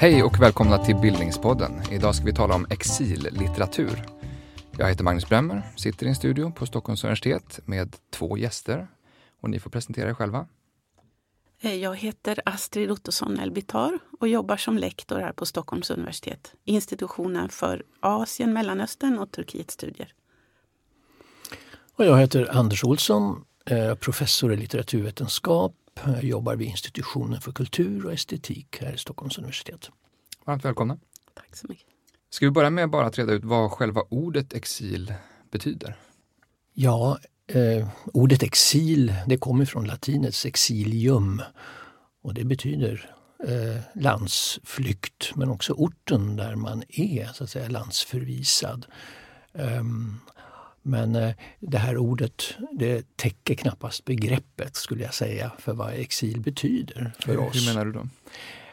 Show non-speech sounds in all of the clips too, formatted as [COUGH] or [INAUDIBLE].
Hej och välkomna till Bildningspodden. Idag ska vi tala om exillitteratur. Jag heter Magnus Bremmer, sitter i en studio på Stockholms universitet med två gäster och ni får presentera er själva. Eh, jag heter Astrid Ottosson Elbitar och jobbar som lektor här på Stockholms universitet, institutionen för Asien, Mellanöstern och Turkietstudier. Och jag heter Anders Olsson, eh, professor i litteraturvetenskap. Jag jobbar vid institutionen för kultur och estetik här i Stockholms universitet. Varmt välkomna. Tack så mycket. Ska vi börja med bara att reda ut vad själva ordet exil betyder? Ja, eh, ordet exil det kommer från latinets exilium och det betyder eh, landsflykt men också orten där man är så att säga landsförvisad. Men eh, det här ordet det täcker knappast begreppet skulle jag säga för vad exil betyder för oss. Hur menar du då?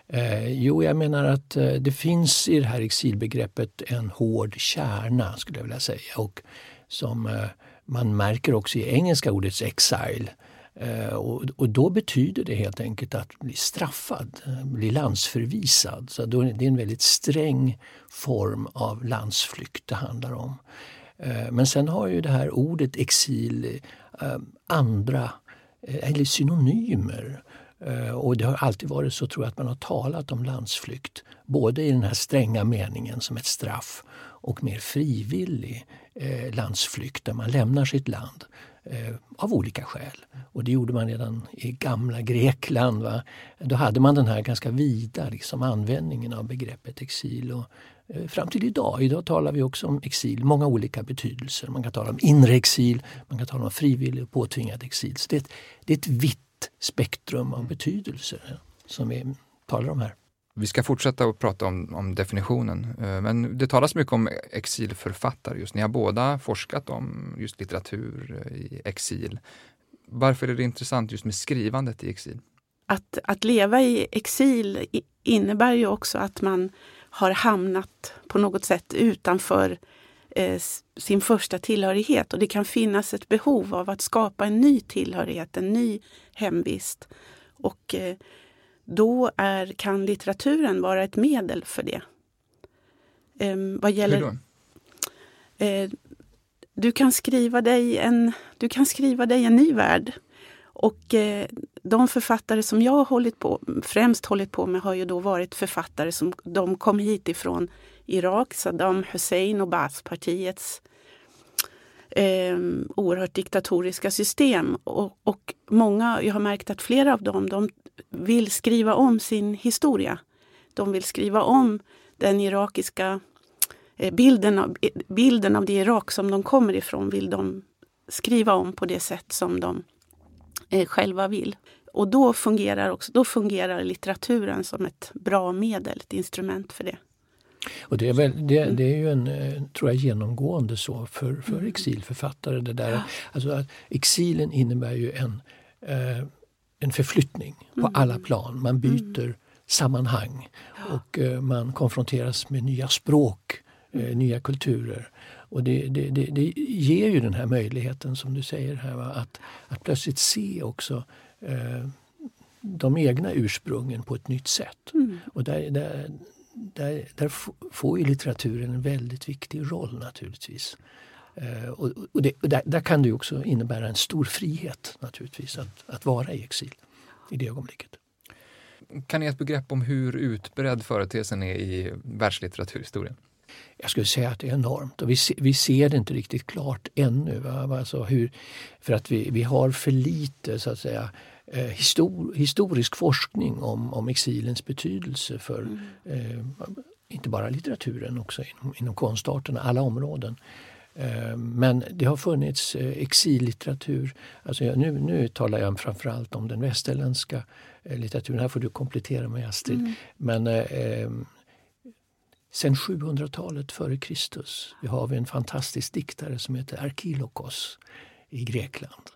Eh, jo, jag menar att eh, det finns i det här exilbegreppet en hård kärna skulle jag vilja säga. Och som eh, man märker också i engelska ordets exile. Eh, och, och, då betyder det helt enkelt att bli straffad, bli landsförvisad. Så då, det är en väldigt sträng form av landsflykt det handlar om. Eh, men sen har ju det här ordet exil eh, andra, eller synonymer. Och det har alltid varit så tror jag att man har talat om landsflykt. Både i den här stränga meningen som ett straff och mer frivillig Eh, landsflykt där man lämnar sitt land eh, av olika skäl. Och det gjorde man redan i gamla Grekland. Va? Då hade man den här ganska vida liksom, användningen av begreppet exil. Och Eh, fram till idag. Idag talar vi också om exil, många olika betydelser. Man kan tala om inre exil, man kan tala om frivillig och påtvingad exil. Så det, är ett, det är ett vitt spektrum av betydelser eh, som vi talar om här. Vi ska fortsätta att prata om, om, definitionen, eh, men det talas mycket om exilförfattare just. Ni har båda forskat om just litteratur eh, i exil. Varför är det intressant just med skrivandet i exil? Att, att leva i exil innebär ju också att man har hamnat på något sätt utanför eh, sin första tillhörighet. Och det kan finnas ett behov av att skapa en ny tillhörighet, en ny hemvist. Och eh, då är, kan litteraturen vara ett medel för det. Eh, vad gäller, Hur då? Eh, du, kan skriva dig en, du kan skriva dig en ny värld. Och eh, de författare som jag har hållit på, främst hållit på med har ju då varit författare som de kom hit ifrån Irak, Saddam Hussein och Baathpartiets eh, oerhört diktatoriska system. Och, och, många, jag har märkt att flera av dem de vill skriva om sin historia. De vill skriva om den irakiska eh, bilden, av, eh, bilden av det Irak som de kommer ifrån vill de skriva om på det sätt som de eh, själva vill. Och då fungerar, också, då fungerar litteraturen som ett bra medel, ett instrument för det. Och det är, väl, det, det, är ju en, eh, tror jag, genomgående så för, för mm. exilförfattare. Det där. Alltså att exilen innebär ju en, eh, en förflyttning på mm. alla plan. Man byter mm. sammanhang och eh, man konfronteras med nya språk, eh, mm. nya kulturer. Och det, det, det, det, ger ju den här möjligheten som du säger här, va? Att, att plötsligt se också eh, de egna ursprungen på ett nytt sätt. Mm. Och där, där, där, där får ju litteraturen en väldigt viktig roll naturligtvis. Eh, och, och, det, och där, där, kan det också innebära en stor frihet naturligtvis att, att vara i exil i det ögonblicket. Kan ni ge ett begrepp om hur utbredd företeelsen är i världslitteraturhistorien? Jag skulle säga att det är enormt och vi, se, vi ser det inte riktigt klart ännu. Va? Alltså hur, för att vi, vi har för lite så att säga histor, historisk forskning om, om exilens betydelse för mm. eh, inte bara litteraturen, också inom, inom konstarterna, alla områden. Eh, men det har funnits eh, exillitteratur. Alltså nu, nu talar jag framförallt om den västerländska eh, litteraturen. Här får du komplettera mig Astrid. Mm. Men eh, Sen 700-talet före Kristus vi har vi en fantastisk diktare som heter Arkilokos i Grekland.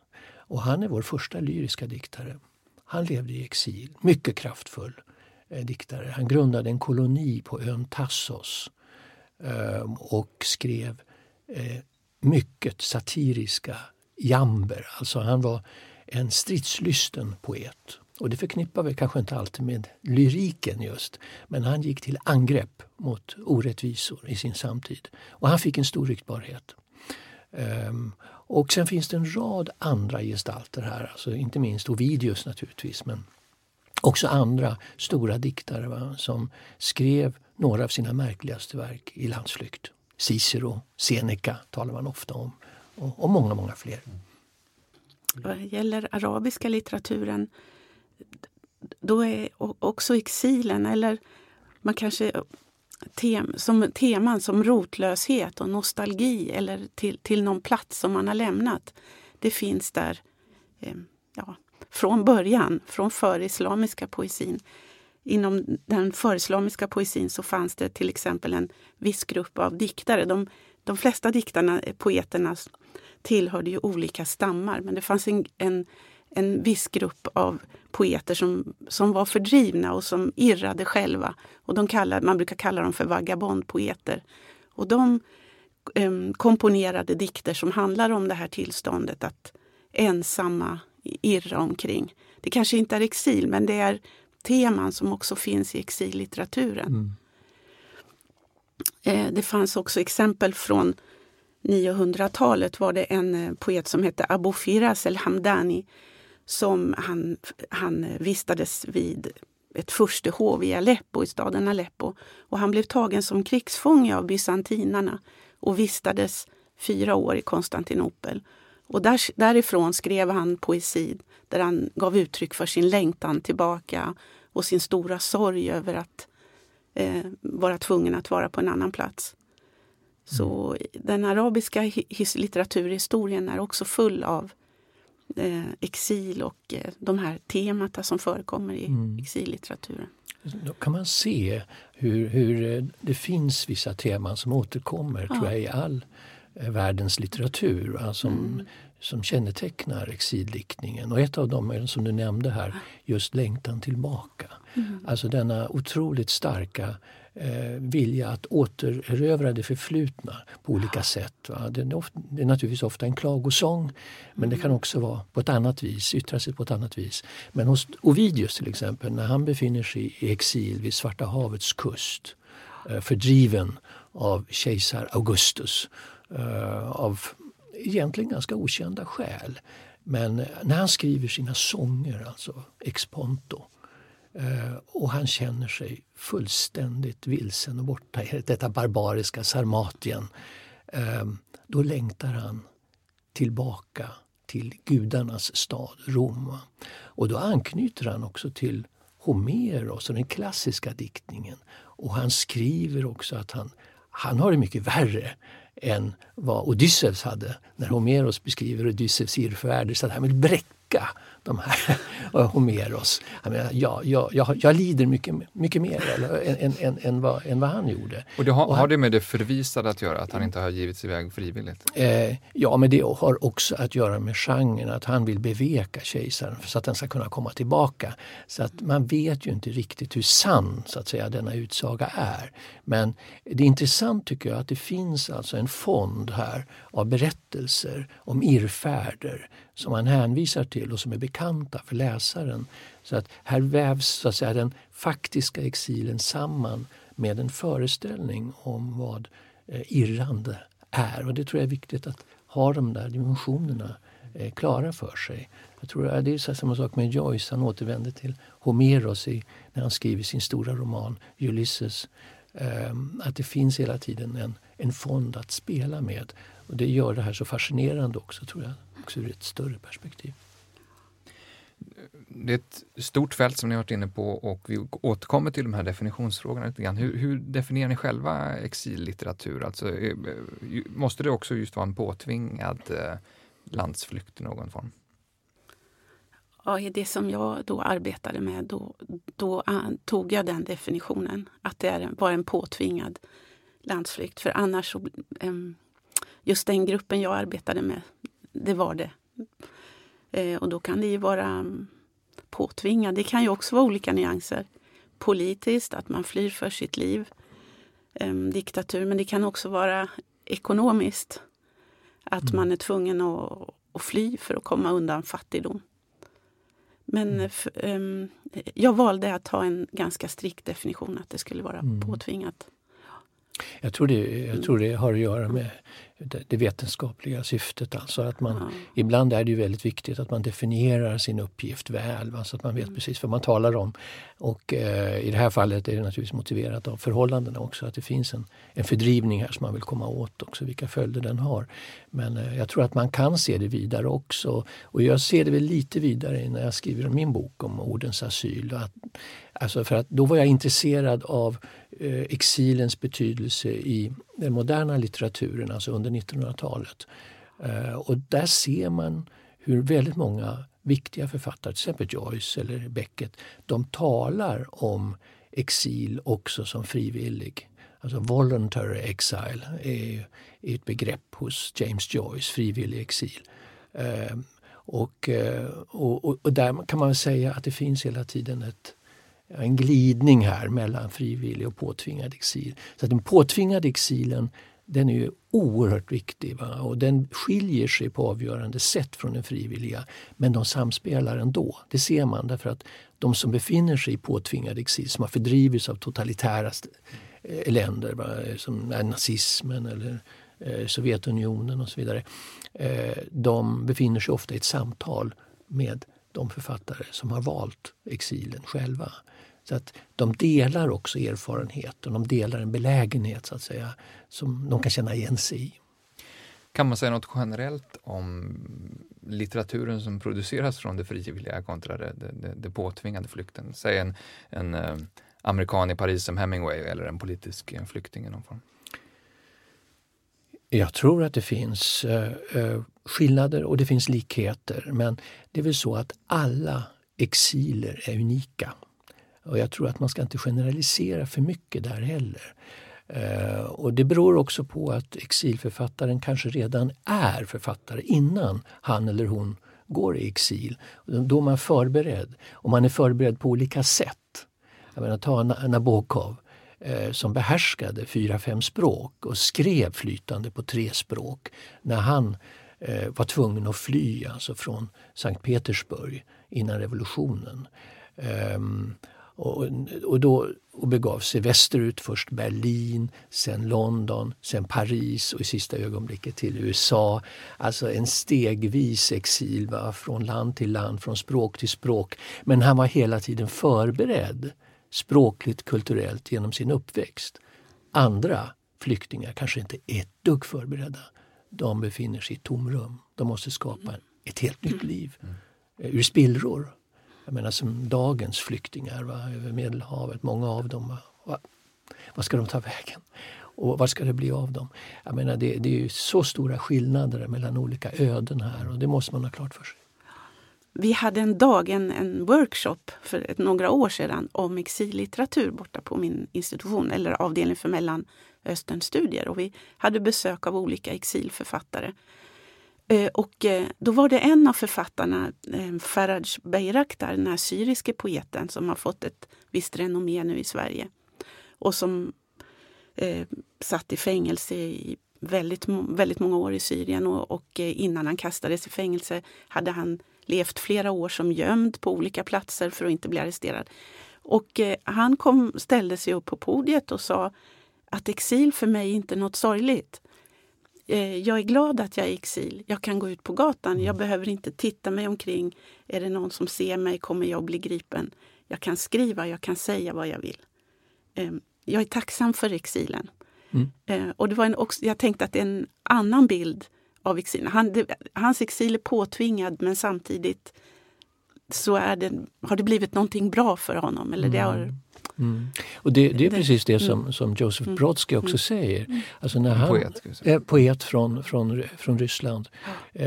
Och han är vår första lyriska diktare. Han levde i exil, mycket kraftfull eh, diktare. Han grundade en koloni på ön Tassos eh, och skrev eh, mycket satiriska jamber. Alltså han var en stridslysten poet. Och det förknippar vi kanske inte alltid med lyriken just. Men han gick till angrepp mot orättvisor i sin samtid. Och han fick en stor ryktbarhet. Um, och sen finns det en rad andra gestalter här, alltså inte minst Ovidius naturligtvis men också andra stora diktare va, som skrev några av sina märkligaste verk i landsflykt. Cicero, Seneca talar man ofta om och, och många, många fler. Vad gäller arabiska litteraturen då är också exilen eller man kanske tem, som teman som rotlöshet och nostalgi eller till, till någon plats som man har lämnat. Det finns där eh, ja, från början, från förislamiska poesin. Inom den förislamiska poesin så fanns det till exempel en viss grupp av diktare. De, de flesta diktarna, eh, poeterna, tillhörde ju olika stammar men det fanns en, en, en viss grupp av poeter som, som var fördrivna och som irrade själva. Och de kallade, man brukar kalla dem för vagabondpoeter. Och de um, komponerade dikter som handlar om det här tillståndet att ensamma irra omkring. Det kanske inte är exil, men det är teman som också finns i exillitteraturen. Mm. Eh, det fanns också exempel från 900-talet var det en eh, poet som hette Abu Firas el-Hamdani som han, han vistades vid ett furstehov i Aleppo, i staden Aleppo. Och han blev tagen som krigsfånge av bysantinarna och vistades fyra år i Konstantinopel. Och där, därifrån skrev han poesi där han gav uttryck för sin längtan tillbaka och sin stora sorg över att eh, vara tvungen att vara på en annan plats. Så mm. den arabiska litteraturhistorien är också full av eh, exil och eh, de här temata som förekommer i mm. exillitteraturen. Då kan man se hur, hur eh, det finns vissa teman som återkommer ja. tror jag, i all eh, världens litteratur. Alltså, mm. som kännetecknar exildiktningen. Och ett av dem är som du nämnde här, just längtan tillbaka. Mm. Alltså denna otroligt starka eh, vilja att återerövra det förflutna på olika sätt. Va? Det, är ofta, det är naturligtvis ofta en klagosång men det kan också vara på ett annat vis, yttra sig på ett annat vis. Men hos Ovidius till exempel, när han befinner sig i exil vid Svarta havets kust eh, fördriven av kejsar Augustus eh, av egentligen ganska okända skäl. Men när han skriver sina sånger, alltså exponto, Eh, Eh, och han känner sig fullständigt vilsen och borta i detta barbariska Sarmatien. Ehm, då längtar han tillbaka till gudarnas stad Rom. Och då anknyter han också till Homeros alltså och den klassiska diktningen. Och han skriver också att han, han har det mycket värre än vad Odysseus hade när Homeros beskriver Odysseus irrfärder. Så att han vill bräcka de här [LAUGHS] Homeros. Jag, menar, jag, jag, jag, jag lider mycket, mycket mer eller, än, än, än, vad, än vad han gjorde. Och det har, och han, har det med det förvisade att göra, att han inte har givits iväg frivilligt? Eh, ja, men det har också att göra med genren, att han vill beveka kejsaren så att den ska kunna komma tillbaka. Så att man vet ju inte riktigt hur sann så att säga, denna utsaga är. Men det är intressant tycker jag att det finns alltså en fond här av berättelser om irrfärder som han hänvisar till och som är bekanta för läsaren. Så att här vävs så att säga, den faktiska exilen samman med en föreställning om vad eh, irrande är. Och det tror jag är viktigt att ha de där dimensionerna eh, klara för sig. Jag tror det är samma sak med Joyce. Han återvänder till Homeros i, när han skriver sin stora roman Ulysses. Eh, att det finns hela tiden en, en fond att spela med. Och det gör det här så fascinerande också tror jag också ur ett större perspektiv. Det är ett stort fält som ni har varit inne på och vi återkommer till de här definitionsfrågorna lite grann. Hur, hur definierar ni själva exillitteratur? Alltså, eh, måste det också just vara en påtvingad eh, landsflykt i någon form? Ja, i det som jag då arbetade med, då, då tog jag den definitionen. Att det var en påtvingad landsflykt. För annars så, just den gruppen jag arbetade med, det var det. Eh, och då kan det ju vara mm, påtvingat. Det kan ju också vara olika nyanser. Politiskt, att man flyr för sitt liv. Eh, diktatur, men det kan också vara ekonomiskt. Att mm. man är tvungen att, att, fly för att komma undan fattigdom. Men mm. um, jag valde att ha en ganska strikt definition att det skulle vara mm. påtvingat. Jag tror, det, jag tror det har att göra med det vetenskapliga syftet. Alltså att man, ja. Ibland är det ju väldigt viktigt att man definierar sin uppgift väl, va? så att man vet mm. precis vad man talar om. Och eh, i det här fallet är det naturligtvis motiverat av förhållandena också, att det finns en, en fördrivning här som man vill komma åt också, vilka följder den har. Men eh, jag tror att man kan se det vidare också. Och jag ser det väl lite vidare när jag skriver min bok om ordens asyl. Att, alltså för att då var jag intresserad av eh, exilens betydelse i den moderna litteraturen, alltså under 1900-talet. Eh, och där ser man hur väldigt många viktiga författare, till exempel Joyce eller Beckett, de talar om exil också som frivillig. Alltså voluntary exile är, ett begrepp hos James Joyce, frivillig exil. Eh, eh, och, och, och, där kan man säga att det finns hela tiden ett, en glidning här mellan frivillig och påtvingad exil. Så att den påtvingade exilen den är ju oerhört viktig va? och den skiljer sig på avgörande sätt från den frivilliga. Men de samspelar ändå. Det ser man därför att de som befinner sig i påtvingad exil, som har fördrivits av totalitära eh, länder va? som nazismen eller eh, Sovjetunionen och så vidare. Eh, de befinner sig ofta i ett samtal med de författare som har valt exilen själva. Så att de delar också erfarenheten, de delar en belägenhet så att säga som de kan känna igen sig i. Kan man säga något generellt om litteraturen som produceras från det frivilliga kontra det, det, det påtvingade flykten? Säg en, en eh, amerikan i Paris som Hemingway eller en politisk en flykting i någon form. Jag tror att det finns eh, eh skillnader och det finns likheter men det är väl så att alla exiler är unika. Och jag tror att man ska inte generalisera för mycket där heller. Uh, och det beror också på att exilförfattaren kanske redan är författare innan han eller hon går i exil. Då är man förberedd. Och man är förberedd på olika sätt. Jag menar, ta Nabokov uh, som behärskade fyra, fem språk och skrev flytande på tre språk när han uh, var tvungen att fly alltså från Sankt Petersburg innan revolutionen. Um, och, och, då, och begav sig västerut, först Berlin, sen London, sen Paris och i sista ögonblicket till USA. Alltså en stegvis exil va? från land till land, från språk till språk. Men han var hela tiden förberedd språkligt, kulturellt genom sin uppväxt. Andra flyktingar kanske inte är ett dugg förberedda. De befinner sig i tomrum. De måste skapa ett helt nytt liv mm. ur spillror. Jag menar som dagens flyktingar va, över Medelhavet, många av dem. Va, va, vad ska de ta vägen? Och vad ska det bli av dem? Jag menar det, det är så stora skillnader mellan olika öden här och det måste man ha klart för sig. Vi hade en dag, en, en workshop för ett, några år sedan om exillitteratur borta på min institution eller avdelning för Mellanösternstudier. Och vi hade besök av olika exilförfattare. Eh, och eh, då var det en av författarna, eh, Faraj Bayraktar, den här syriske poeten som har fått ett visst renommé nu i Sverige. Och som eh, satt i fängelse i väldigt, väldigt många år i Syrien och, och innan han kastades i fängelse hade han levt flera år som gömd på olika platser för att inte bli arresterad. Och eh, han kom, ställde sig upp på podiet och sa att exil för mig är inte något sorgligt. Eh, jag är glad att jag är i exil. Jag kan gå ut på gatan. Jag mm. behöver inte titta mig omkring. Är det någon som ser mig kommer jag att bli gripen. Jag kan skriva, jag kan säga vad jag vill. Ehm, jag är tacksam för exilen. Mm. Eh, och det var en, jag tänkte att en annan bild av exilen. Han, det, hans exil är påtvingad men samtidigt så är det, har det blivit någonting bra för honom. Eller det har mm. Mm. Och det, det, är precis det som, mm. som Josef mm. Brodsky också mm. säger. Alltså när han, poet, eh, poet från, från, från Ryssland. Eh,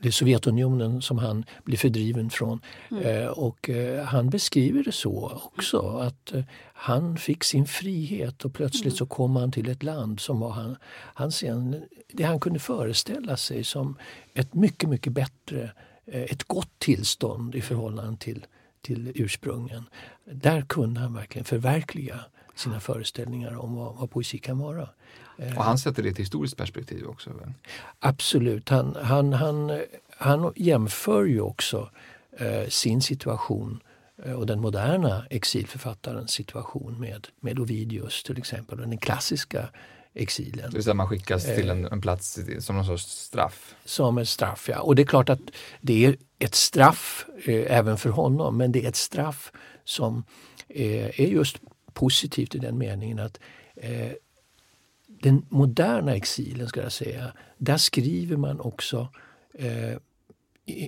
det är Sovjetunionen som han blir fördriven från. Eh, och eh, han beskriver det så också att eh, han fick sin frihet och plötsligt så kom han till ett land som var han, han sen, det han kunde föreställa sig som ett mycket, mycket bättre, eh, ett gott tillstånd i förhållande till till ursprungen. Där kunde han verkligen förverkliga sina föreställningar om vad, vad poesi kan vara. Och han sätter det i ett historiskt perspektiv också? Väl? Absolut. Han, han, han, han jämför ju också eh, sin situation eh, och den moderna exilförfattarens situation med, med Ovidius till exempel och den klassiska exilen. Det vill säga man skickas till en, en plats som någon sorts straff? Som ett straff, ja. Och det är klart att det är ett straff eh, även för honom men det är ett straff som eh, är just positivt i den meningen att eh, den moderna exilen, ska jag säga, där skriver man också eh,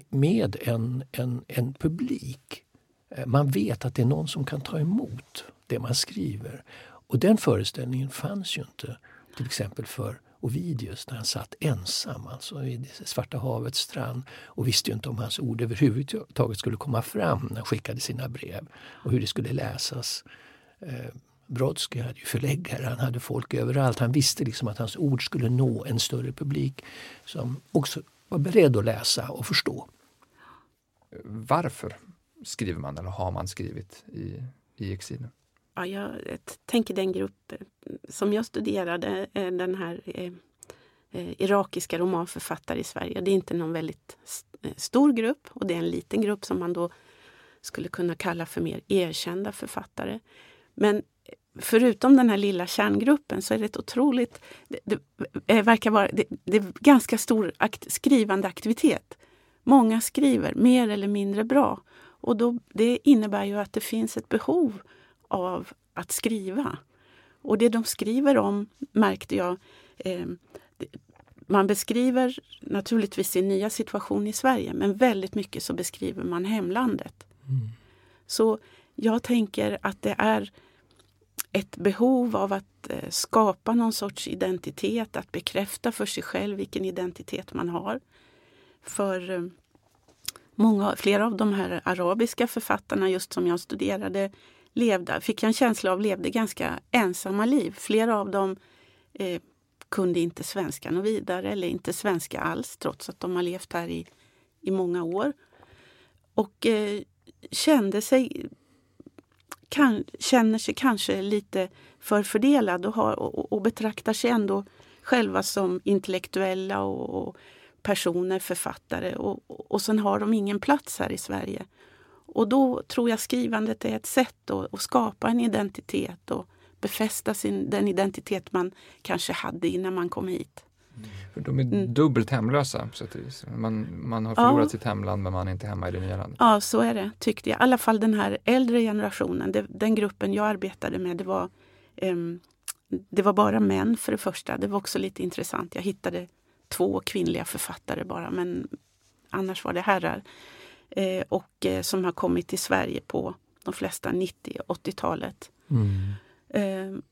med en, en, en publik. Eh, man vet att det är någon som kan ta emot det man skriver. Och den föreställningen fanns ju inte till exempel för Ovidius när han satt ensam alltså vid Svarta havets strand och visste ju inte om hans ord överhuvudtaget skulle komma fram när han skickade sina brev och hur det skulle läsas. Eh, Brodsky hade ju förläggare, han hade folk överallt. Han visste liksom att hans ord skulle nå en större publik som också var beredd att läsa och förstå. Varför skriver man eller har man skrivit i, i exilen? Ja, jag tänker den grupp eh, som jag studerade, eh, den här eh, eh, irakiska romanförfattare i Sverige. Det är inte någon väldigt stor grupp och det är en liten grupp som man då skulle kunna kalla för mer erkända författare. Men förutom den här lilla kärngruppen så är det ett otroligt... Det, det verkar vara det, det är ganska stor akt, skrivande aktivitet. Många skriver mer eller mindre bra. Och då, det innebär ju att det finns ett behov av att skriva. Och det de skriver om märkte jag eh, man beskriver naturligtvis sin nya situation i Sverige men väldigt mycket så beskriver man hemlandet. Mm. Så jag tänker att det är ett behov av att eh, skapa någon sorts identitet, att bekräfta för sig själv vilken identitet man har. För eh, många, flera av de här arabiska författarna, just som jag studerade, levde, fick jag en känsla av levde ganska ensamma liv. Flera av dem eh, kunde inte svenska något vidare eller inte svenska alls trots att de har levt här i, i många år. Och eh, kände sig kan, känner sig kanske lite förfördelad och, har, och, och betraktar sig ändå själva som intellektuella och, och personer, författare och, och sen har de ingen plats här i Sverige. Och då tror jag skrivandet är ett sätt att, att skapa en identitet och befästa sin, den identitet man kanske hade innan man kom hit. För de är mm. dubbelt hemlösa på sätt och vis. Man, man har förlorat ja. sitt hemland men man är inte hemma i det nya landet. Ja, så är det tyckte jag. I alla fall den här äldre generationen, det, den gruppen jag arbetade med, det var, um, det var bara män för det första. Det var också lite intressant. Jag hittade två kvinnliga författare bara men annars var det herrar. Eh, och eh, som har kommit till Sverige på de flesta 90-80-talet. Mm. Eh,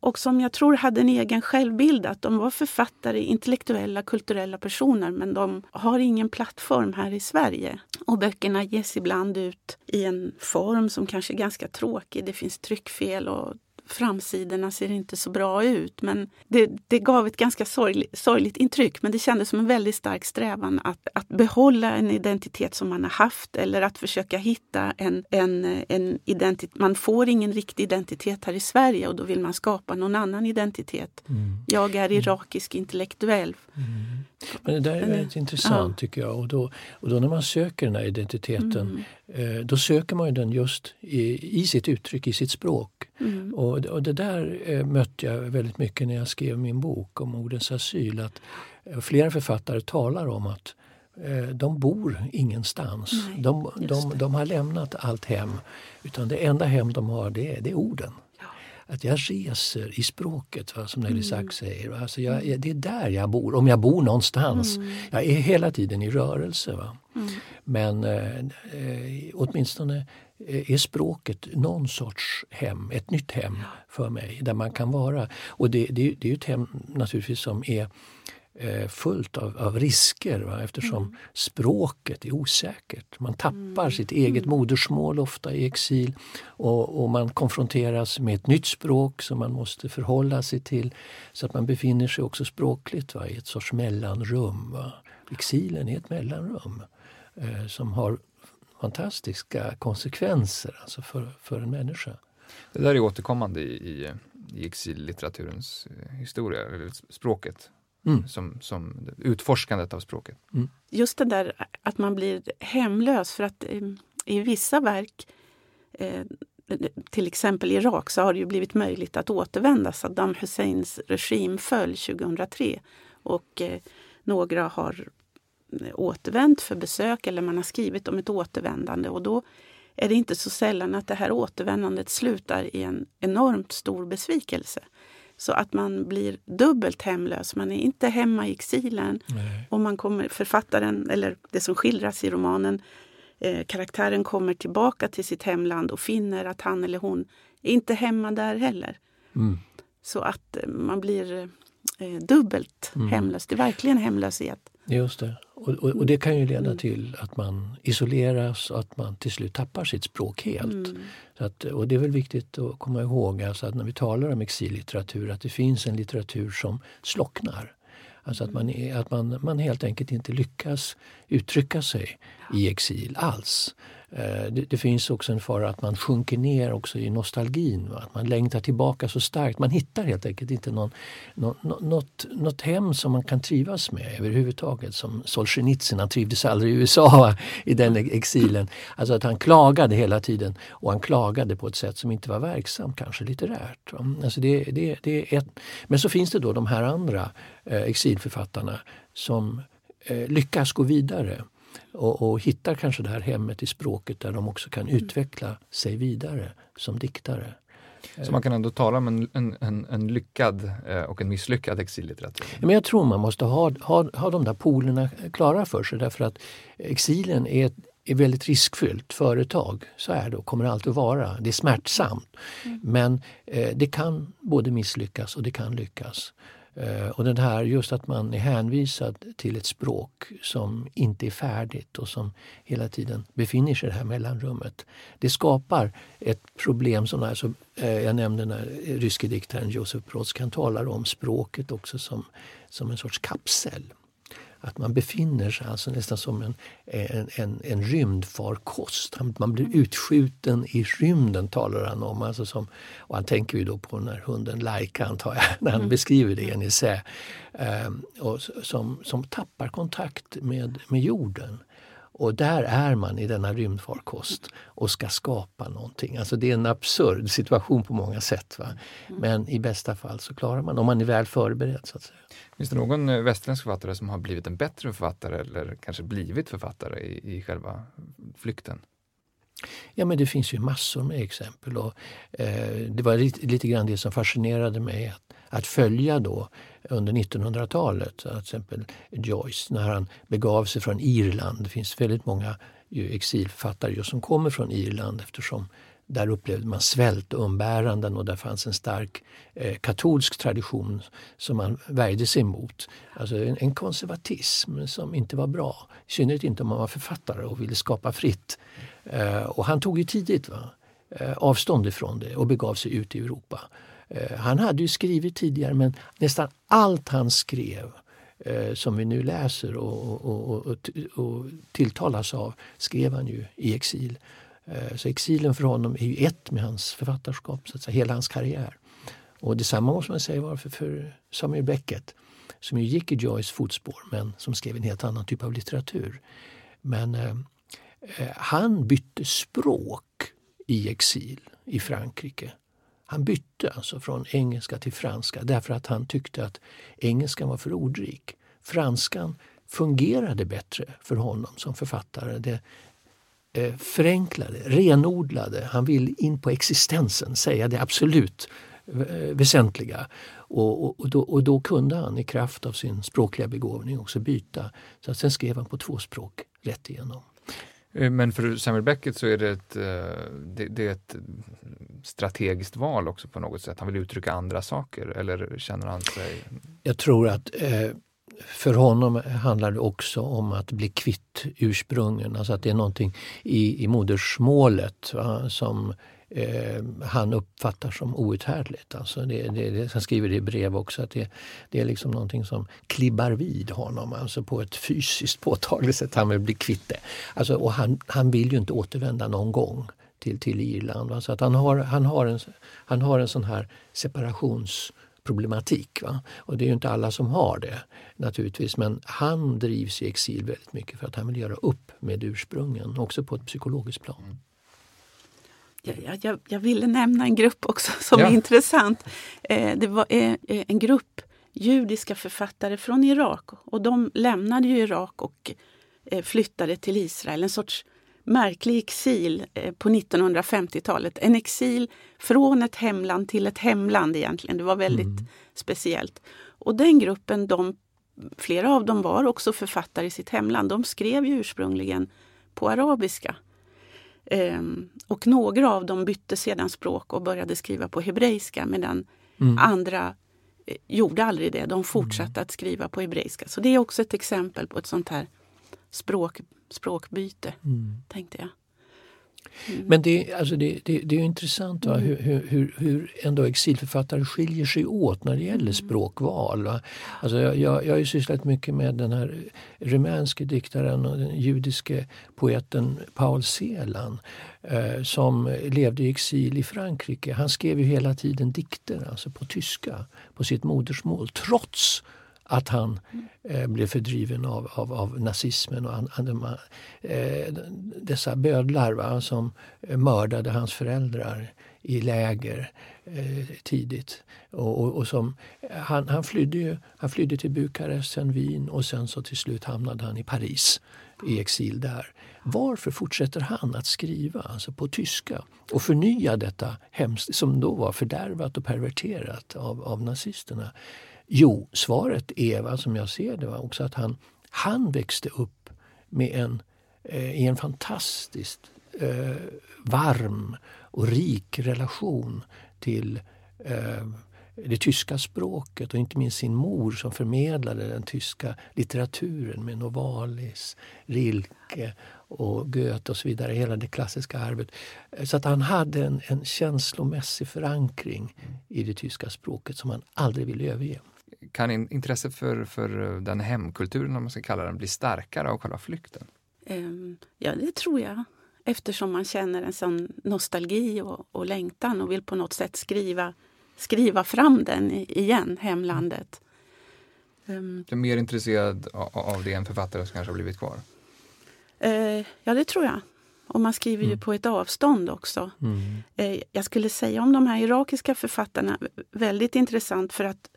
och som jag tror hade en egen självbild, att de var författare, intellektuella, kulturella personer men de har ingen plattform här i Sverige. Och böckerna ges ibland ut i en form som kanske är ganska tråkig. Det finns tryckfel och framsidorna ser inte så bra ut. Men det, det gav ett ganska sorgligt, sorgligt intryck. Men det kändes som en väldigt stark strävan att, att behålla en identitet som man har haft eller att försöka hitta en, en, en identitet. Man får ingen riktig identitet här i Sverige och då vill man skapa någon annan identitet. Mm. Jag är irakisk intellektuell. Mm. Men det där är väldigt intressant ja. tycker jag. Och då, och då när man söker den här identiteten mm. Eh, då söker man den just i, i sitt uttryck, i sitt språk. Mm. Och, och det där eh, mötte jag väldigt mycket när jag skrev min bok om ordens asyl. Att eh, flera författare talar om att de bor ingenstans. Nej, de, de, de, har lämnat allt hem. Utan det enda hem de har det är, det är orden att jag reser i språket, va, som Nelly mm. Sachs säger. Alltså jag, det är där jag bor, om jag bor någonstans. Mm. Jag är hela tiden i rörelse. Va? Mm. Men eh, eh åtminstone eh, är språket någon sorts hem, ett nytt hem för mig där man kan vara. Och det, det, det är ett hem naturligtvis som är fullt av, av risker va? eftersom mm. språket är osäkert. Man tappar mm. sitt eget mm. modersmål ofta i exil och, och, man konfronteras med ett nytt språk som man måste förhålla sig till. Så att man befinner sig också språkligt va? i ett sorts mellanrum. Va? Exilen är ett mellanrum eh, som har fantastiska konsekvenser alltså för, för en människa. Det där är återkommande i, i, i exillitteraturens eh, historia, eller språket. Mm. Som, som utforskandet av språket. Mm. Just det där att man blir hemlös för att eh, i vissa verk eh, till exempel Irak så har det ju blivit möjligt att återvända. Saddam Husseins regim föll 2003 och eh, några har eh, återvänt för besök eller man har skrivit om ett återvändande och då är det inte så sällan att det här återvändandet slutar i en enormt stor besvikelse. Så att man blir dubbelt hemlös. Man är inte hemma i exilen. Nej. Och man kommer, författaren, eller det som skildras i romanen, eh, karaktären kommer tillbaka till sitt hemland och finner att han eller hon är inte hemma där heller. Mm. Så att eh, man blir eh, dubbelt mm. hemlös. Det är verkligen hemlöshet. Just det. Och, och, och, det kan ju leda mm. till att man isoleras och att man till slut tappar sitt språk helt. Mm. Att, och det är väl viktigt att komma ihåg alltså att när vi talar om exillitteratur att det finns en litteratur som slocknar. Alltså att man, att man, man helt enkelt inte lyckas uttrycka sig i exil alls. Eh, det, det, finns också en fara att man sjunker ner också i nostalgin. Va? Att man längtar tillbaka så starkt. Man hittar helt enkelt inte någon, någon, något, något hem som man kan trivas med överhuvudtaget. Som Solzhenitsyn, han trivdes aldrig i USA i den exilen. Alltså att han klagade hela tiden och han klagade på ett sätt som inte var verksamt, kanske litterärt. Alltså det, det, det är ett. Men så finns det då de här andra eh, exilförfattarna som eh, lyckas gå vidare och, och hittar kanske det här hemmet i språket där de också kan utveckla sig vidare som diktare. Så man kan ändå tala om en, en, en, lyckad eh, och en misslyckad exillitteratur? Men jag tror man måste ha, ha, ha de där polerna klara för sig därför att exilen är ett är väldigt riskfyllt företag. Så är det och kommer alltid att vara. Det är smärtsamt. Mm. Men eh, det kan både misslyckas och det kan lyckas. Eh, och den här, just att man är hänvisad till ett språk som inte är färdigt och som hela tiden befinner sig i det här mellanrummet. Det skapar ett problem som alltså, eh, jag nämnde när ryske diktaren Josef Brodskan talar om språket också som, som en sorts kapsel att man befinner sig alltså nästan som en, en, en, en rymdfarkost. Man blir utskjuten i rymden talar han om. Alltså som, och han tänker ju då på den här hunden Laika antar jag, när han mm. beskriver det i en essä. Um, och som, som tappar kontakt med, med jorden. Och där är man i denna rymdfarkost och ska skapa någonting. Alltså det är en absurd situation på många sätt. Va? Mm. Men i bästa fall så klarar man om man är väl förberedd. så att säga. Finns det någon eh, västerländsk författare som har blivit en bättre författare eller kanske blivit författare i, i själva flykten? Ja men det finns ju massor med exempel. Och, eh, det var lite, lite grann det som fascinerade mig. Att, att följa då under 1900-talet, till exempel Joyce, när han begav sig från Irland. Det finns väldigt många exilförfattare som kommer från Irland eftersom där upplevde man svält och umbäranden och där fanns en stark eh, katolsk tradition som man värjde sig emot. Alltså en, en, konservatism som inte var bra. I synnerhet inte om man var författare och ville skapa fritt. Eh, och han tog ju tidigt va, eh, avstånd ifrån det och begav sig ut i Europa. Eh, han hade ju skrivit tidigare men nästan allt han skrev eh, som vi nu läser och, och, och, och, tilltalas av skrev han ju i exil. Eh, så exilen för honom är ju ett med hans författarskap, så att säga, hela hans karriär. Och detsamma måste man säga var för, för Samuel Beckett som ju gick i Joyce fotspår men som skrev en helt annan typ av litteratur. Men eh, han bytte språk i exil i Frankrike. Han bytte alltså från engelska till franska därför att han tyckte att engelskan var för ordrik. Franskan fungerade bättre för honom som författare. Det eh, förenklade, renodlade. Han vill in på existensen, säga det absolut eh, väsentliga. Och, och, och, då, och, då, kunde han i kraft av sin språkliga begåvning också byta. Så att sen skrev han på två språk rätt igenom. Eh, men för Samuel Beckett så är det ett, eh, det, det, är ett strategiskt val också på något sätt. Han vill uttrycka andra saker eller känner han sig... Jag tror att eh, för honom handlar det också om att bli kvitt ursprungen. Alltså att det är någonting i, i modersmålet va, som eh, han uppfattar som outhärdligt. Alltså det, det, det, han skriver det i brev också, att det, det är liksom någonting som klibbar vid honom alltså på ett fysiskt påtagligt sätt. Han vill bli kvitt det. Alltså, och han, han vill ju inte återvända någon gång till, till Irland. Va? Så att han, har, han, har en, han har en sån här separationsproblematik. Va? Och det är ju inte alla som har det naturligtvis men han drivs i exil väldigt mycket för att han vill göra upp med ursprungen, också på ett psykologiskt plan. Mm. Jag, jag, jag, ville nämna en grupp också [LAUGHS] som ja. är intressant. Eh, det var eh, en grupp judiska författare från Irak och de lämnade ju Irak och eh, flyttade till Israel. En sorts märklig exil eh, på 1950-talet. En exil från ett hemland till ett hemland egentligen. Det var väldigt mm. speciellt. Och den gruppen, de, flera av dem var också författare i sitt hemland. De skrev ju ursprungligen på arabiska. Um, och några av dem bytte sedan språk och började skriva på hebreiska medan mm. andra eh, gjorde aldrig det. De fortsatte mm. att skriva på hebreiska. Så det är också ett exempel på ett sånt här språk, språkbyte, mm. tänkte jag. Mm. Men det, alltså det, det, det är intressant va? Mm. Hur, hur, hur ändå exilförfattare skiljer sig åt när det gäller mm. språkval. Va? Alltså jag, jag, jag har ju sysslat mycket med den här rumänske diktaren och den judiske poeten Paul Celan eh, som levde i exil i Frankrike. Han skrev ju hela tiden dikter alltså på tyska, på sitt modersmål trots att han eh, blev fördriven av, av, av nazismen och an, an, eh, dessa bödlar va, som eh, mördade hans föräldrar i läger eh, tidigt. Och, och, och, som, eh, han, han, flydde ju, han flydde till Bukarest, sen Wien och sen så till slut hamnade han i Paris i exil där. Varför fortsätter han att skriva alltså på tyska och förnya detta hemskt, som då var fördärvat och perverterat av, av nazisterna? Jo, svaret är va, som jag ser det va, också att han, han växte upp med en, eh, i en fantastiskt eh, varm och rik relation till eh, det tyska språket och inte minst sin mor som förmedlade den tyska litteraturen med Novalis, Rilke och Goethe och så vidare, hela det klassiska arvet. Eh, så att han hade en, en känslomässig förankring i det tyska språket som han aldrig ville överge kan intresset för, för den hemkulturen, om man ska kalla den, bli starkare av själva flykten? Um, ja, det tror jag. Eftersom man känner en sån nostalgi och, och längtan och vill på något sätt skriva, skriva fram den igen, hemlandet. Um, du är mer intresserad av det än författare som kanske har blivit kvar? Uh, ja, det tror jag. Och man skriver mm. ju på ett avstånd också. Mm. Uh, jag skulle säga om de här irakiska författarna, väldigt intressant för att eh,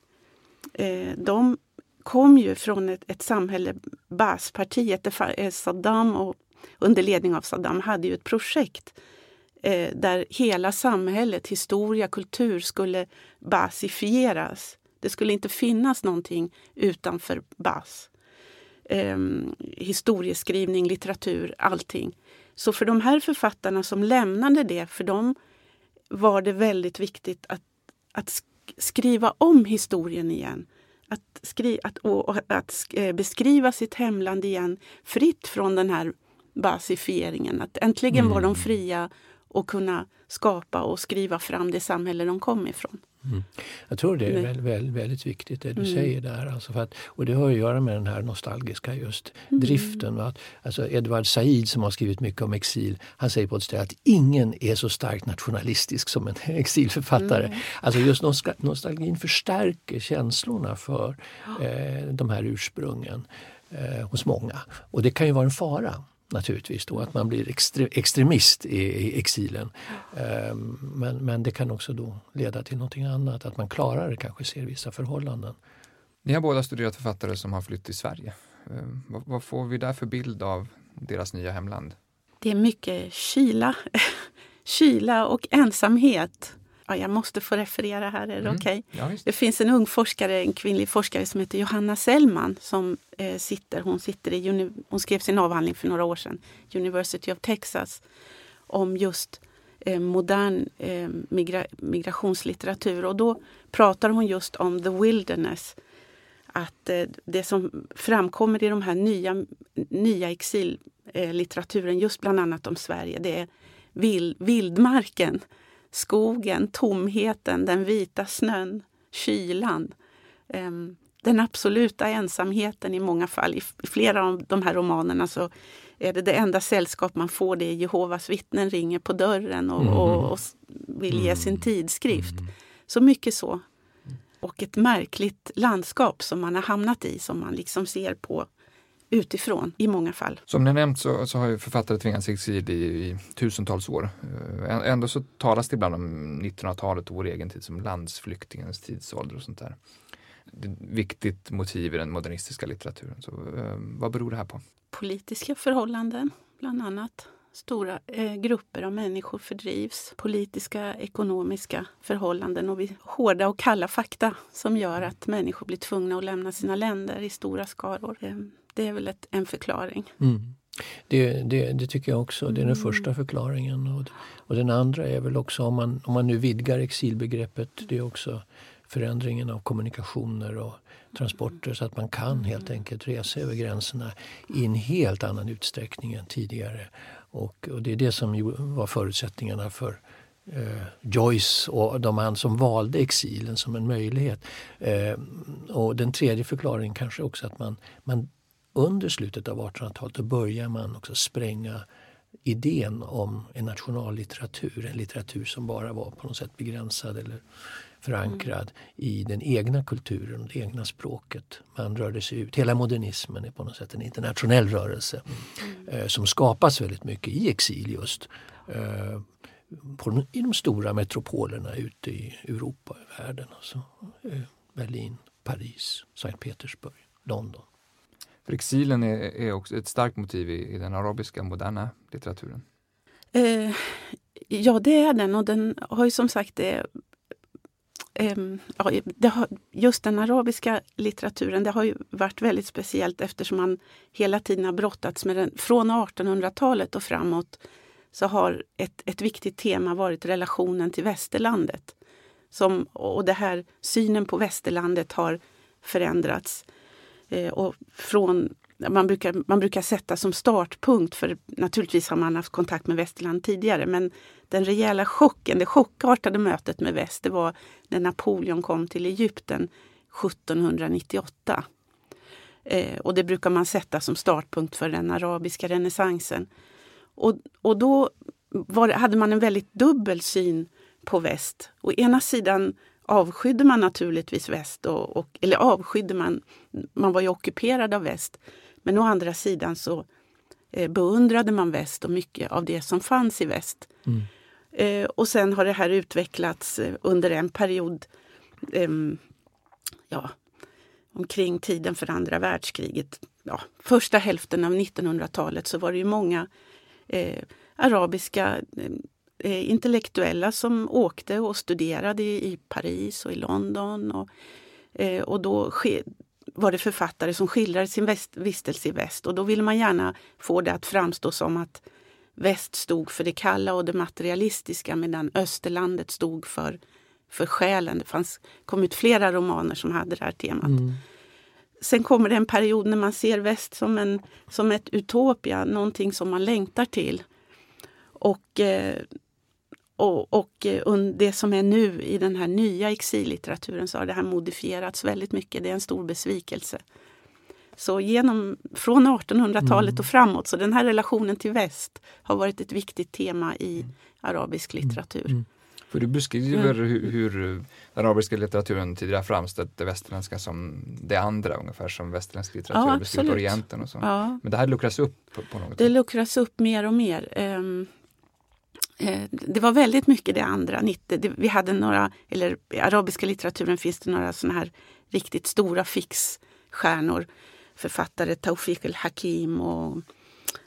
Eh, de kom ju från ett, ett samhälle, Baaspartiet, eh, Saddam och under ledning av Saddam hade ju ett projekt eh, där hela samhället, historia, kultur skulle basifieras. Det skulle inte finnas någonting utanför Bas. Eh, historieskrivning, litteratur, allting. Så för de här författarna som lämnade det, för dem var det väldigt viktigt att, att skriva om historien igen. Att, skri, att, och, och, att eh, beskriva sitt hemland igen fritt från den här basifieringen. Att äntligen mm. var de mm. fria att kunna skapa och skriva fram det samhälle de kom ifrån. Mm. Jag tror det är väldigt, väldigt, väldigt viktigt det du mm. säger där. Alltså för att, och det har att göra med den här nostalgiska just mm. driften. Att, alltså Edward Said som har skrivit mycket om exil, han säger på ett ställe att ingen är så starkt nationalistisk som en [LAUGHS] exilförfattare. Mm. Alltså just nostalgin förstärker känslorna för eh, de här ursprungen eh, hos många. Och det kan ju vara en fara naturligtvis då, att man blir extre, extremist i, i exilen. Um, men, men det kan också då leda till någonting annat, att man klarare kanske ser vissa förhållanden. Ni har båda studerat författare som har flytt till Sverige. Um, vad, vad, får vi där för bild av deras nya hemland? Det är mycket kyla, [LAUGHS] kyla och ensamhet. Ja, jag måste få referera här, är det mm. okej? Okay? Ja, det finns en ung forskare, en kvinnlig forskare som heter Johanna Sellman som eh, sitter, hon, sitter i, hon skrev sin avhandling för några år sedan, University of Texas, om just eh, modern eh, migra migrationslitteratur. Och då pratar hon just om the wilderness. Att eh, det som framkommer i de här nya, nya exillitteraturen, just bland annat om Sverige, det är vild, vildmarken skogen, tomheten, den vita snön, kylan. Um, den absoluta ensamheten i många fall. I flera av de här romanerna så är det det enda sällskap man får det är Jehovas vittnen ringer på dörren och, mm. och, och vill ge sin mm. tidskrift. Mm. Så mycket så. Och ett märkligt landskap som man har hamnat i som man liksom ser på utifrån i många fall. Som ni nämnt så, så har ju författare tvingats i exil i, i tusentals år. Eh, ändå så talas det ibland om 1900-talet och vår egen tid som landsflyktingens tidsålder och sånt där. Det är ett viktigt motiv i den modernistiska litteraturen. Så, eh, vad beror det här på? Politiska förhållanden, bland annat. Stora eh, grupper av människor fördrivs. Politiska, ekonomiska förhållanden och vi, hårda och kalla fakta som gör att människor blir tvungna att lämna sina länder i stora skaror. Eh, det är väl ett, en förklaring. Mm. Det, det, det, tycker jag också. Det är den mm. första förklaringen. Och, och den andra är väl också om man, om man nu vidgar exilbegreppet, det är också förändringen av kommunikationer och transporter så att man kan helt enkelt resa över gränserna i en helt annan utsträckning än tidigare. Och, och det är det som var förutsättningarna för eh, Joyce och de andra som valde exilen som en möjlighet. Eh, och den tredje förklaringen kanske också att man, man under slutet av 1800-talet då börjar man också spränga idén om en nationallitteratur, en litteratur som bara var på något sätt begränsad eller förankrad mm. i den egna kulturen och det egna språket. Man rörde sig ut. Hela modernismen är på något sätt en internationell rörelse mm. eh, som skapas väldigt mycket i exil just. Eh, på, I de stora metropolerna ute i Europa och världen. Alltså, eh, Berlin, Paris, Sankt Petersburg, London. För exilen är, är också ett starkt motiv i, i den arabiska moderna litteraturen. Eh, ja, det är den och den har ju som sagt det Ehm, ja, har, just den arabiska litteraturen det har ju varit väldigt speciellt eftersom man hela tiden har brottats med den. Från 1800-talet och framåt så har ett, ett viktigt tema varit relationen till västerlandet. Som, och det här synen på västerlandet har förändrats. Eh, och från man brukar, man brukar sätta som startpunkt, för naturligtvis har man haft kontakt med västerland tidigare, men den rejäla chocken, det chockartade mötet med väst, det var när Napoleon kom till Egypten 1798. Eh, och det brukar man sätta som startpunkt för den arabiska renässansen. Och, och då var, hade man en väldigt dubbel syn på väst. Å ena sidan avskydde man naturligtvis väst, och, och, eller avskydde man, man var ju ockuperad av väst. Men å andra sidan så eh, beundrade man väst och mycket av det som fanns i väst. Mm. Eh, och sen har det här utvecklats eh, under en period ehm, ja, omkring tiden för andra världskriget. Ja, första hälften av 1900-talet så var det ju många eh, arabiska eh, intellektuella som åkte och studerade i Paris och i London. Och, eh, och då var det författare som skildrade sin väst, vistelse i väst och då ville man gärna få det att framstå som att väst stod för det kalla och det materialistiska medan österlandet stod för, för själen. Det fanns, kom ut flera romaner som hade det här temat. Mm. Sen kommer det en period när man ser väst som, en, som ett utopia, någonting som man längtar till. Och eh, och, och eh, det som är nu i den här nya exillitteraturen så har det här modifierats väldigt mycket. Det är en stor besvikelse. Så genom, från 1800-talet mm. och framåt, så den här relationen till väst har varit ett viktigt tema i arabisk mm. litteratur. Mm. För du beskriver mm. hur, hur, den arabiska litteraturen tidigare framställt det västerländska som det andra, ungefär som västerländsk litteratur ja, beskrivit Orienten och så. Ja. Men det här luckras upp på, på något Det sätt. luckras upp mer och mer. Um, Eh, det var väldigt mycket det andra. Vi hade några, eller i arabiska litteraturen finns det några såna här riktigt stora fixstjärnor. Författare Tawfiq el-Hakim och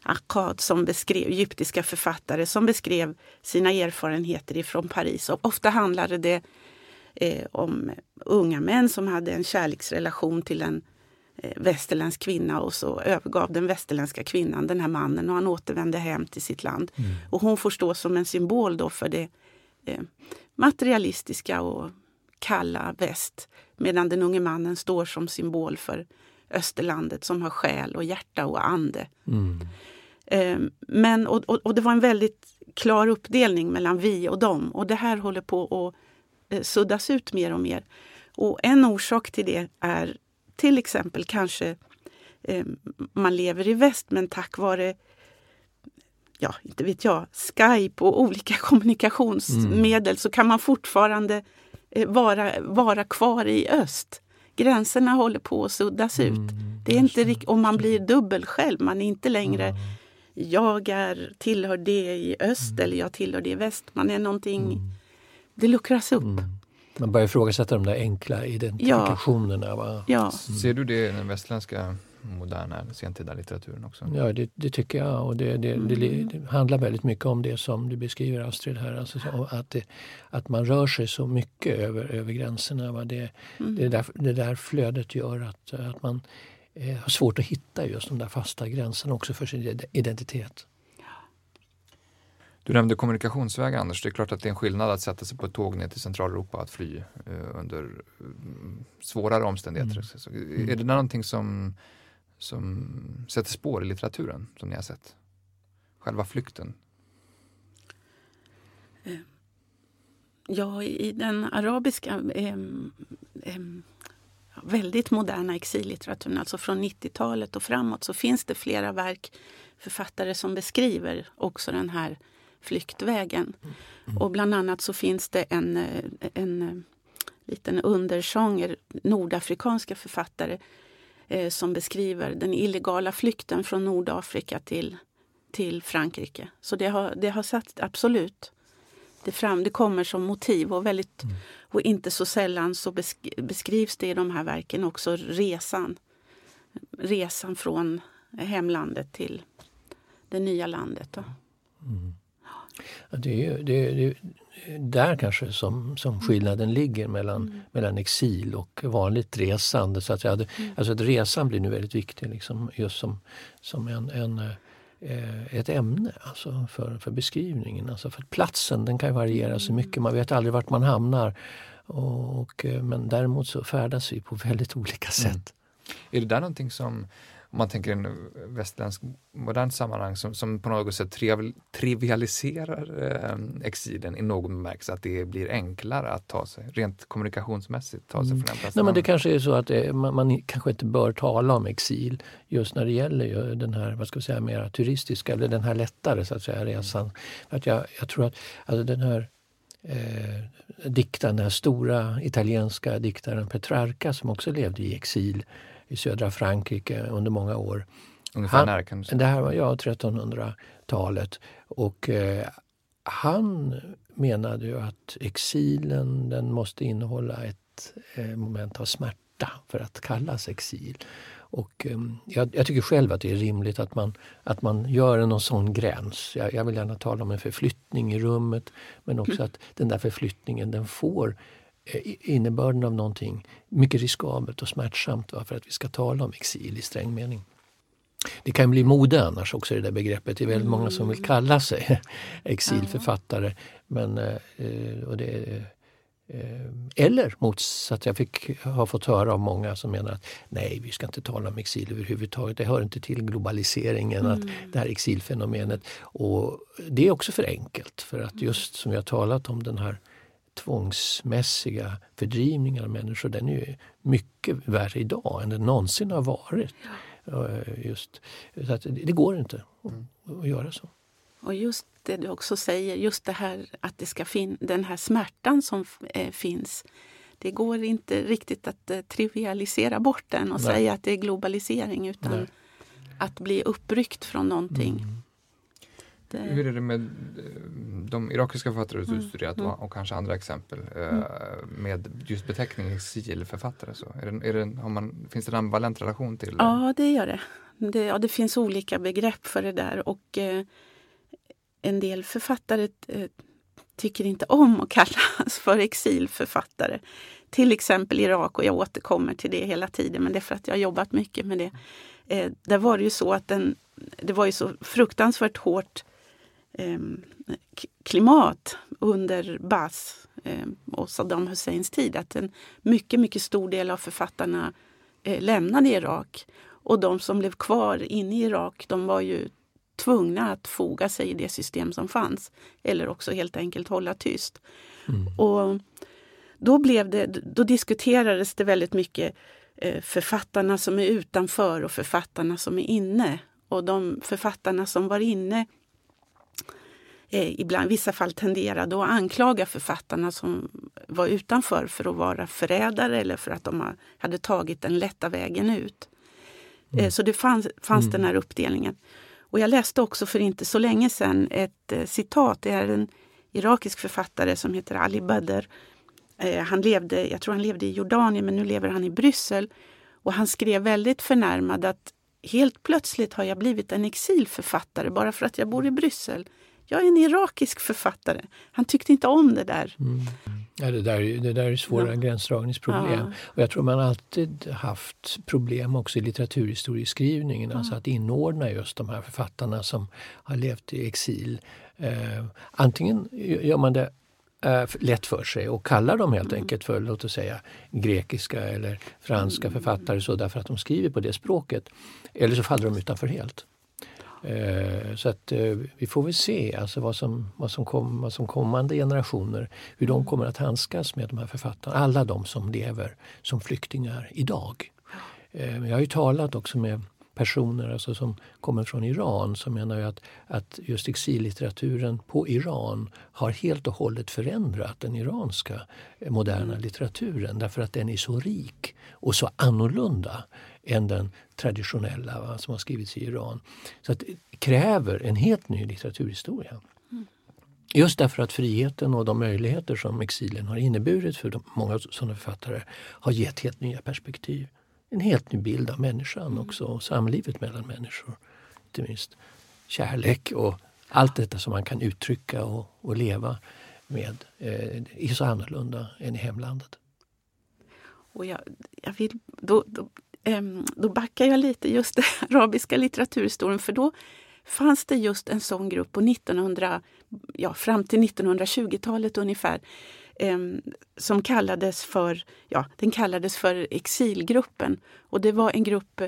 Akkad som beskrev, egyptiska författare som beskrev sina erfarenheter ifrån Paris. Och ofta handlade det eh, om unga män som hade en kärleksrelation till en västerländsk kvinna och så övergav den västerländska kvinnan den här mannen och han återvände hem till sitt land. Mm. Och hon får stå som en symbol då för det eh, materialistiska och kalla väst. Medan den unge mannen står som symbol för österlandet som har själ och hjärta och ande. Mm. Eh, men, och, och, och, det var en väldigt klar uppdelning mellan vi och dem och det här håller på att eh, suddas ut mer och mer. Och en orsak till det är till exempel kanske eh, man lever i väst men tack vare ja, inte vet jag, Skype och olika [LAUGHS] kommunikationsmedel mm. så kan man fortfarande eh, vara, vara kvar i öst. Gränserna håller på att suddas ut. Mm, det är inte och man blir dubbel själv. Man är inte längre mm. jag är, tillhör det i öst mm. eller jag tillhör det i väst. Man är någonting, mm. det luckras upp. Mm. Man börjar ifrågasätta de där enkla identifikationerna. Ja. Va? Ja. Ser du det i den västländska moderna sentida litteraturen också? Ja, det, det tycker jag. Och det, det, det, det, handlar väldigt mycket om det som du beskriver Astrid här. Alltså, att, att man rör sig så mycket över, över gränserna. Va? Det, mm. det, där, det där flödet gör att, att man eh, har svårt att hitta just de där fasta gränserna också för sin identitet. Du nämnde kommunikationsvägar Anders. Det är klart att det är en skillnad att sätta sig på ett tåg ner till Centraleuropa att fly eh, under mm, svårare omständigheter. Mm. Är det någonting som som sätter spår i litteraturen som ni har sett? Själva flykten? Eh, ja, i den arabiska eh, eh, väldigt moderna exillitteraturen, alltså från 90-talet och framåt, så finns det flera verk, författare som beskriver också den här flyktvägen. Mm. Och bland annat så finns det en, eh, en eh, liten undersånger, nordafrikanska författare eh, som beskriver den illegala flykten från Nordafrika till, till Frankrike. Så det har, det har satt absolut det fram. Det kommer som motiv och, väldigt, mm. och inte så sällan så besk beskrivs det i de här verken också resan. Resan från hemlandet till det nya landet. Mm. Det är, det, det, där kanske som, som mm. skillnaden ligger mellan, mm. mellan exil och vanligt resande. Så att, jag hade, mm. alltså att resan blir nu väldigt viktig liksom, just som, som en, en eh, ett ämne alltså för, för beskrivningen. Alltså för platsen den kan variera så mycket, mm. man vet aldrig vart man hamnar. Och, eh, men däremot så färdas vi på väldigt olika sätt. Mm. Är det där någonting som om man tänker en västerländsk modernt sammanhang som, som på något sätt trivialiserar eh, exilen i någon bemärkelse, att det blir enklare att ta sig, rent kommunikationsmässigt, ta sig mm. från en plats Nej, men Det kanske är så att det, man, man, kanske inte bör tala om exil just när det gäller den här, vad ska vi säga, mera turistiska, eller den här lättare så att säga resan. För att jag, jag tror att alltså den här eh, diktaren, den här stora italienska diktaren Petrarca som också levde i exil i södra Frankrike under många år. Ungefär när kan du säga? Det här var ja, 1300-talet. Och eh, han menade ju att exilen den måste innehålla ett eh, moment av smärta för att kallas exil. Och, eh, jag, jag, tycker själv att det är rimligt att man, att man gör någon sån gräns. Jag, jag vill gärna tala om en förflyttning i rummet men också mm. att den där förflyttningen den får innebörden av någonting mycket riskabelt och smärtsamt va, för att vi ska tala om exil i sträng mening. Det kan bli mode annars också det där begreppet. Det är väldigt många som vill kalla sig [LAUGHS] exilförfattare. Men, eh, och det, eh, eller motsatt, jag fick, har fått höra av många som menar att nej, vi ska inte tala om exil överhuvudtaget. Det hör inte till globaliseringen, mm. att det här exilfenomenet. Och det är också för enkelt för att just som vi har talat om den här tvångsmässiga fördrivningen av människor den är ju mycket värre idag än den någonsin har varit. Eh, just, så att det går inte mm. att göra så. Och just det du också säger, just det här att det ska fin den här smärtan som eh, finns. Det går inte riktigt att eh, trivialisera bort den och Nej. säga att det är globalisering utan Nej. att bli uppryckt från någonting. Mm. Det... Hur är det med eh, de irakiska författare du mm. studerat mm. och, och, kanske andra exempel eh, mm. med just beteckningen exilförfattare? Så? Är det, är det, har man, finns det en ambivalent relation till det? Ja, det gör det. det. Ja, det finns olika begrepp för det där och eh, en del författare eh, tycker inte om att kallas för exilförfattare. Till exempel Irak och jag återkommer till det hela tiden men det är för att jag har jobbat mycket med det. Eh, där var det ju så att den, det var ju så fruktansvärt hårt klimat under Bas eh, och Saddam Husseins tid. Att en mycket, mycket stor del av författarna eh, lämnade Irak. Och de som blev kvar inne i Irak, de var ju tvungna att foga sig i det system som fanns. Eller också helt enkelt hålla tyst. Mm. Och då, blev det, då diskuterades det väldigt mycket eh, författarna som är utanför och författarna som är inne. Och de författarna som var inne eh, ibland, vissa fall tenderade att anklaga författarna som var utanför för att vara förrädare eller för att de hade tagit den lätta vägen ut. Mm. Så det fanns, fanns mm. den här uppdelningen. Och jag läste också för inte så länge sedan ett eh, citat. Det är en irakisk författare som heter Ali Badr. Eh, han levde, jag tror han levde i Jordanien men nu lever han i Bryssel. Och han skrev väldigt förnärmad att helt plötsligt har jag blivit en exilförfattare bara för att jag bor i Bryssel. Jag är en irakisk författare. Han tyckte inte om det där. Mm. Ja, det, där det där är svåra ja. gränsdragningsproblem. Ja. Och jag tror man alltid haft problem också i litteraturhistorieskrivningen. Ja. Alltså att inordna just de här författarna som har levt i exil. Eh, antingen gör man det eh, lätt för sig och kallar dem helt mm. enkelt för låt oss säga grekiska eller franska mm. författare så därför att de skriver på det språket. Eller så faller de utanför helt. Eh, så att eh, vi får väl se alltså vad, som, vad, som kom, vad som kommande generationer, hur de kommer att handskas med de här författarna. Alla de som lever som flyktingar idag. Eh, jag har ju talat också med personer alltså som kommer från Iran som menar ju att, att just exillitteraturen på Iran har helt och hållet förändrat den iranska moderna mm. litteraturen därför att den är så rik och så annorlunda än den traditionella va, som har skrivits i Iran. Så det kräver en helt ny litteraturhistoria. Mm. Just därför att friheten och de möjligheter som exilen har inneburit för de, många sådana författare har gett helt nya perspektiv. En helt ny bild av människan mm. också och samlivet mellan människor. Inte minst kärlek och allt detta som man kan uttrycka och, och leva med eh, är så annorlunda än i hemlandet. Och jag, jag vill, då, då Ehm, då backar jag lite just [LAUGHS] den arabiska litteraturhistorien för då fanns det just en sån grupp på 1900, ja, fram till 1920-talet ungefär ehm, som kallades för, ja, den kallades för exilgruppen. Och det var en grupp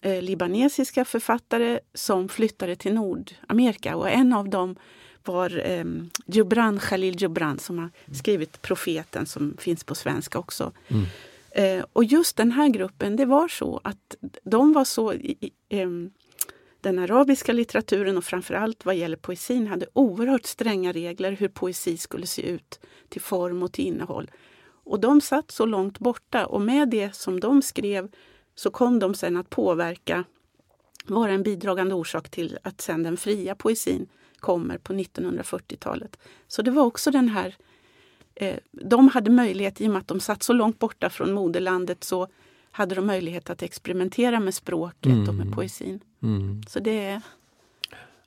eh, libanesiska författare som flyttade till Nordamerika och en av dem var eh, Khalil Gibran som har skrivit Profeten som finns på svenska också. Mm. Eh, och just den här gruppen, det var så att de var så... Eh, den arabiska litteraturen och framförallt vad gäller poesin hade oerhört stränga regler hur poesi skulle se ut till form och till innehåll. Och de satt så långt borta och med det som de skrev så kom de sen att påverka, vara en bidragande orsak till att sen den fria poesin kommer på 1940-talet. Så det var också den här eh, de hade möjlighet, i och med att de satt så långt borta från moderlandet, så hade de möjlighet att experimentera med språket mm. och med mm. poesin. Mm. Så det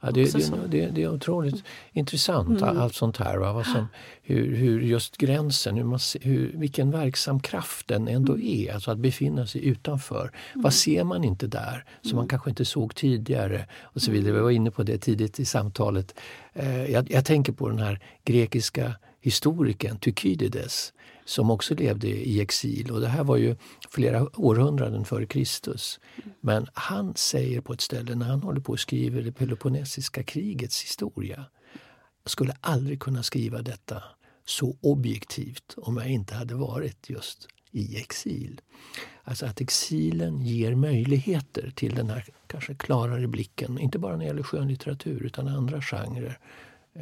Ja, det, det, det, det, är otroligt mm. intressant allt sånt här. Va? Vad som, hur, hur just gränsen, hur man, hur, vilken verksam kraft den ändå mm. är. Alltså att befinna sig utanför. Mm. Vad ser man inte där som man mm. kanske inte såg tidigare? och så vidare. Vi var inne på det tidigt i samtalet. Eh, jag, jag tänker på den här grekiska historikern Thukydides som också levde i exil. Och det här var ju flera århundraden före Kristus. Men han säger på ett ställe när han håller på att skriva det Peloponnesiska krigets historia. Jag skulle aldrig kunna skriva detta så objektivt om jag inte hade varit just i exil. Alltså att exilen ger möjligheter till den här kanske klarare blicken. Inte bara när det gäller skönlitteratur utan andra genrer.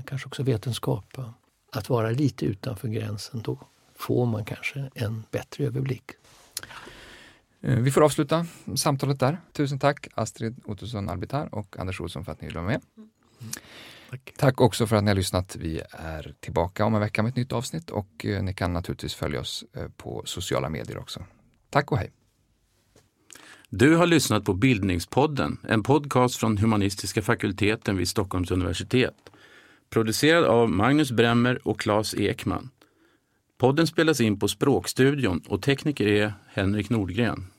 Kanske också vetenskap att vara lite utanför gränsen, då får man kanske en bättre överblick. Eh, vi får avsluta samtalet där. Tusen tack Astrid Ottosson Albitar och Anders Olsson för att ni ville vara med. Tack. tack. också för att ni har lyssnat. Vi är tillbaka om en vecka med ett nytt avsnitt och eh, ni kan naturligtvis följa oss eh, på sociala medier också. Tack och hej! Du har lyssnat på Bildningspodden, en podcast från humanistiska fakulteten vid Stockholms universitet. Producerad av Magnus Bremmer och Claes Ekman. Podden spelas in på Språkstudion och tekniker är Henrik Nordgren.